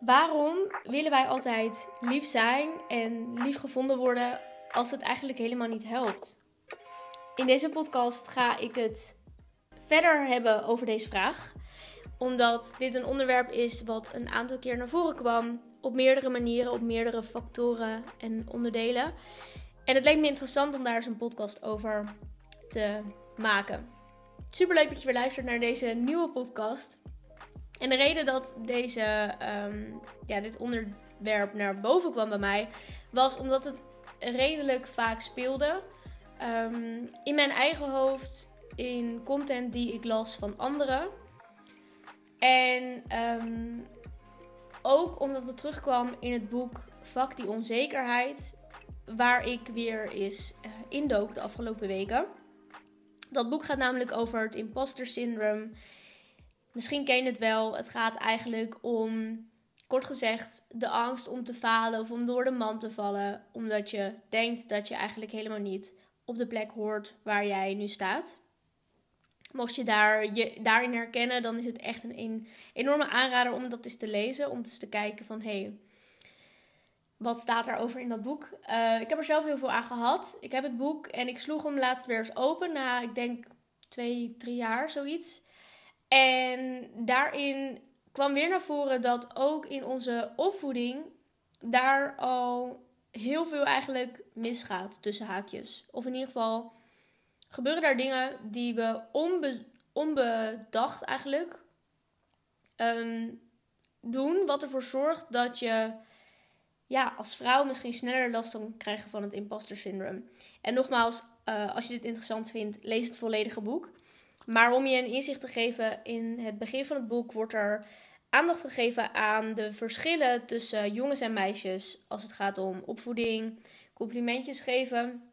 Waarom willen wij altijd lief zijn en lief gevonden worden als het eigenlijk helemaal niet helpt? In deze podcast ga ik het verder hebben over deze vraag, omdat dit een onderwerp is wat een aantal keer naar voren kwam op meerdere manieren, op meerdere factoren en onderdelen. En het leek me interessant om daar eens een podcast over te maken. Super leuk dat je weer luistert naar deze nieuwe podcast. En de reden dat deze, ehm, ja, dit onderwerp naar boven kwam bij mij, was omdat het redelijk vaak speelde ehm, in mijn eigen hoofd, in content die ik las van anderen. En ehm, ook omdat het terugkwam in het boek Vak die onzekerheid, waar ik weer eens uh, indook de afgelopen weken. Dat boek gaat namelijk over het imposter syndroom Misschien ken je het wel. Het gaat eigenlijk om, kort gezegd, de angst om te falen of om door de man te vallen. Omdat je denkt dat je eigenlijk helemaal niet op de plek hoort waar jij nu staat. Mocht je, daar, je daarin herkennen, dan is het echt een, enorme aanrader om dat eens te lezen. Om eens te kijken van, hé, hey, wat staat er over in dat boek? Uh, ik heb er zelf heel veel aan gehad. Ik heb het boek en ik sloeg hem laatst weer eens open na, ik denk, twee, drie jaar, zoiets. En daarin kwam weer naar voren dat ook in onze opvoeding daar al heel veel eigenlijk misgaat tussen haakjes. Of in ieder geval gebeuren daar dingen die we onbedacht eigenlijk ehm, doen. Wat ervoor zorgt dat je ja, als vrouw misschien sneller last kan krijgen van het imposter syndroom. En nogmaals, uh, als je dit interessant vindt, lees het volledige boek. Maar om je een inzicht te geven, in het begin van het boek wordt er aandacht gegeven aan de verschillen tussen jongens en meisjes als het gaat om opvoeding, complimentjes geven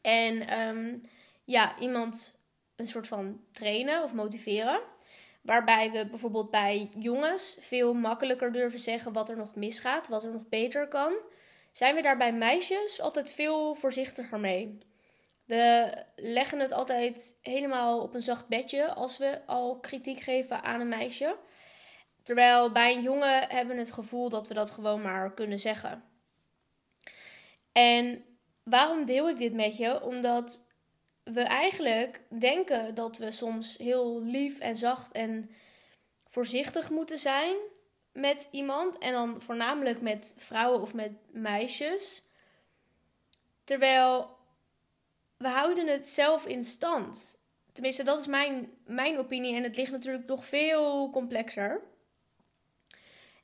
en ehm, ja, iemand een soort van trainen of motiveren. Waarbij we bijvoorbeeld bij jongens veel makkelijker durven zeggen wat er nog misgaat, wat er nog beter kan. Zijn we daar bij meisjes altijd veel voorzichtiger mee. We leggen het altijd helemaal op een zacht bedje als we al kritiek geven aan een meisje. Terwijl bij een jongen hebben we het gevoel dat we dat gewoon maar kunnen zeggen. En waarom deel ik dit met je? Omdat we eigenlijk denken dat we soms heel lief en zacht en voorzichtig moeten zijn met iemand. En dan voornamelijk met vrouwen of met meisjes. Terwijl we houden het zelf in stand. Tenminste, dat is mijn, mijn opinie. En het ligt natuurlijk nog veel complexer.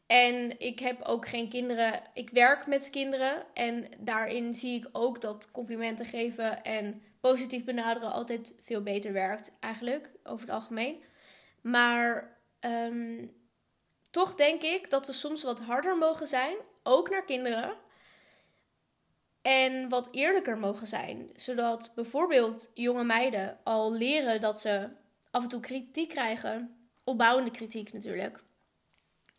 En ik heb ook geen kinderen. Ik werk met kinderen. En daarin zie ik ook dat complimenten geven en positief benaderen altijd veel beter werkt. Eigenlijk, over het algemeen. Maar ehm, toch denk ik dat we soms wat harder mogen zijn. Ook naar kinderen. En wat eerlijker mogen zijn. Zodat bijvoorbeeld jonge meiden al leren dat ze af en toe kritiek krijgen. Opbouwende kritiek natuurlijk.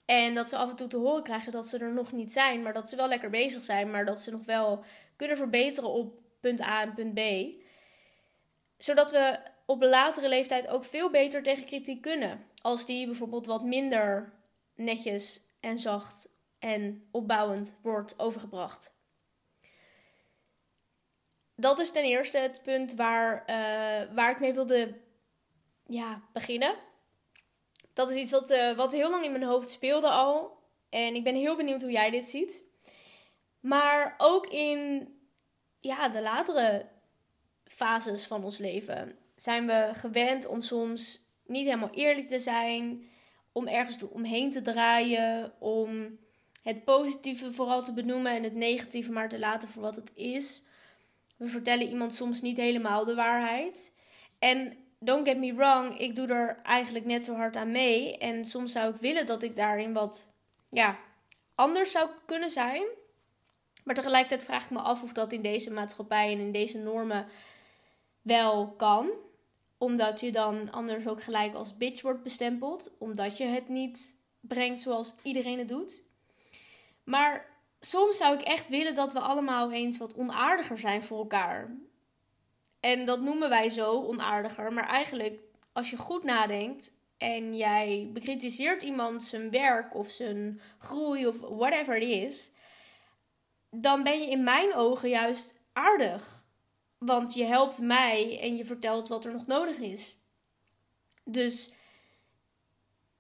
En dat ze af en toe te horen krijgen dat ze er nog niet zijn, maar dat ze wel lekker bezig zijn, maar dat ze nog wel kunnen verbeteren op punt A en punt B. Zodat we op een latere leeftijd ook veel beter tegen kritiek kunnen. Als die bijvoorbeeld wat minder netjes en zacht en opbouwend wordt overgebracht dat is ten eerste het punt waar, uh, waar ik mee wilde ja, beginnen. Dat is iets wat, uh, wat heel lang in mijn hoofd speelde al. En ik ben heel benieuwd hoe jij dit ziet. Maar ook in ja, de latere fases van ons leven zijn we gewend om soms niet helemaal eerlijk te zijn. Om ergens omheen te draaien. Om het positieve vooral te benoemen en het negatieve maar te laten voor wat het is. We vertellen iemand soms niet helemaal de waarheid. En don't get me wrong, ik doe er eigenlijk net zo hard aan mee. En soms zou ik willen dat ik daarin wat ja, anders zou kunnen zijn. Maar tegelijkertijd vraag ik me af of dat in deze maatschappij en in deze normen wel kan. Omdat je dan anders ook gelijk als bitch wordt bestempeld. Omdat je het niet brengt zoals iedereen het doet. Maar soms zou ik echt willen dat we allemaal eens wat onaardiger zijn voor elkaar. En dat noemen wij zo onaardiger. Maar eigenlijk, als je goed nadenkt en jij bekritiseert iemand zijn werk of zijn groei of whatever het is, dan ben je in mijn ogen juist aardig. Want je helpt mij en je vertelt wat er nog nodig is. Dus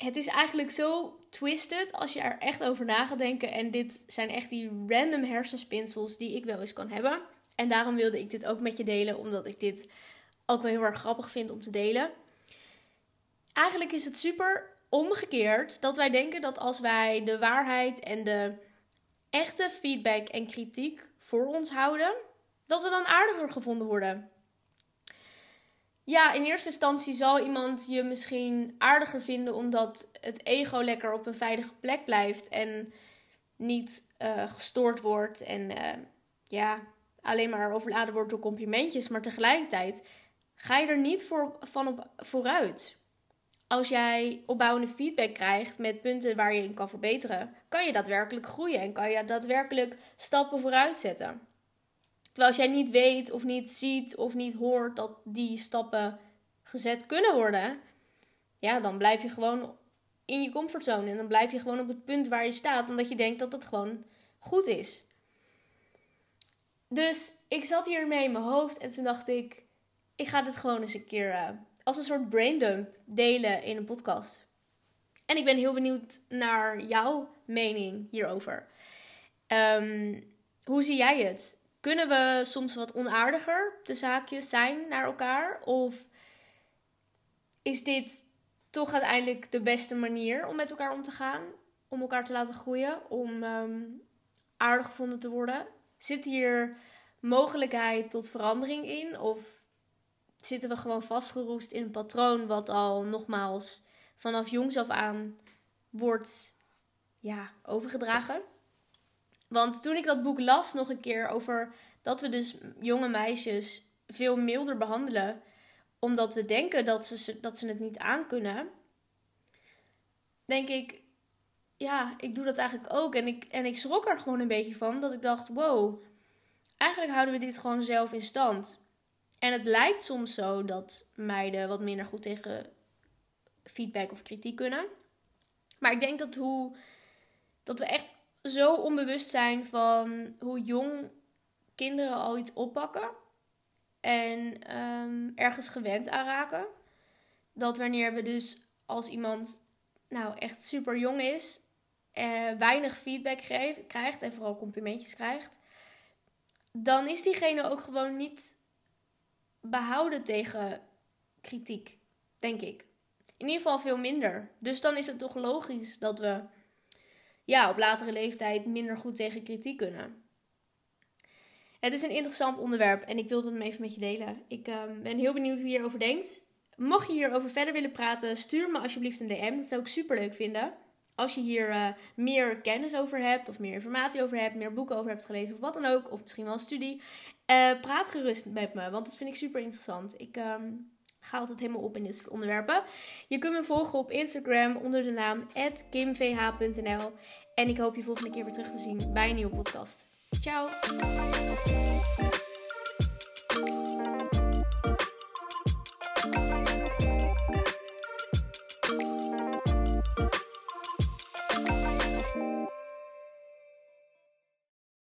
het is eigenlijk zo twisted als je er echt over na gaat denken. En dit zijn echt die random hersenspinsels die ik wel eens kan hebben. En daarom wilde ik dit ook met je delen, omdat ik dit ook wel heel erg grappig vind om te delen. Eigenlijk is het super omgekeerd dat wij denken dat als wij de waarheid en de echte feedback en kritiek voor ons houden, dat we dan aardiger gevonden worden. Ja, in eerste instantie zal iemand je misschien aardiger vinden omdat het ego lekker op een veilige plek blijft en niet uh, gestoord wordt en uh, ja, alleen maar overladen wordt door complimentjes. Maar tegelijkertijd ga je er niet voor, van op vooruit. Als jij opbouwende feedback krijgt met punten waar je in kan verbeteren, kan je daadwerkelijk groeien en kan je daadwerkelijk stappen vooruit zetten. Terwijl als jij niet weet of niet ziet of niet hoort dat die stappen gezet kunnen worden, ja, dan blijf je gewoon in je comfortzone. En dan blijf je gewoon op het punt waar je staat, omdat je denkt dat het gewoon goed is. Dus ik zat hier mee in mijn hoofd en toen dacht ik, ik ga dit gewoon eens een keer uh, als een soort braindump delen in een podcast. En ik ben heel benieuwd naar jouw mening hierover. Um, hoe zie jij het? Kunnen we soms wat onaardiger de zaakjes zijn naar elkaar? Of is dit toch uiteindelijk de beste manier om met elkaar om te gaan? Om elkaar te laten groeien? Om um, aardig gevonden te worden? Zit hier mogelijkheid tot verandering in? Of zitten we gewoon vastgeroest in een patroon wat al nogmaals vanaf jongs af aan wordt ja, overgedragen? Want toen ik dat boek las nog een keer over dat we dus jonge meisjes veel milder behandelen, omdat we denken dat ze, dat ze het niet aankunnen, denk ik, ja, ik doe dat eigenlijk ook. En ik, en ik schrok er gewoon een beetje van, dat ik dacht, wow, eigenlijk houden we dit gewoon zelf in stand. En het lijkt soms zo dat meiden wat minder goed tegen feedback of kritiek kunnen. Maar ik denk dat, hoe, dat we echt zo onbewust zijn van hoe jong kinderen al iets oppakken. En ehm, ergens gewend aan raken. Dat wanneer we dus als iemand nou echt super jong is, uh, weinig feedback geeft, krijgt en vooral complimentjes krijgt, dan is diegene ook gewoon niet behouden tegen kritiek, denk ik. In ieder geval veel minder. Dus dan is het toch logisch dat we ja, op latere leeftijd minder goed tegen kritiek kunnen. Het is een interessant onderwerp en ik wilde hem even met je delen. Ik ehm, ben heel benieuwd hoe je hierover denkt. Mocht je hierover verder willen praten, stuur me alsjeblieft een DM. Dat zou ik super leuk vinden. Als je hier uh, meer kennis over hebt, of meer informatie over hebt, meer boeken over hebt gelezen, of wat dan ook, of misschien wel een studie, uh, praat gerust met me, want dat vind ik super interessant. Ik um, ga altijd helemaal op in dit soort onderwerpen. Je kunt me volgen op Instagram onder de naam kimvh.nl. En ik hoop je volgende keer weer terug te zien bij een nieuwe podcast. Ciao!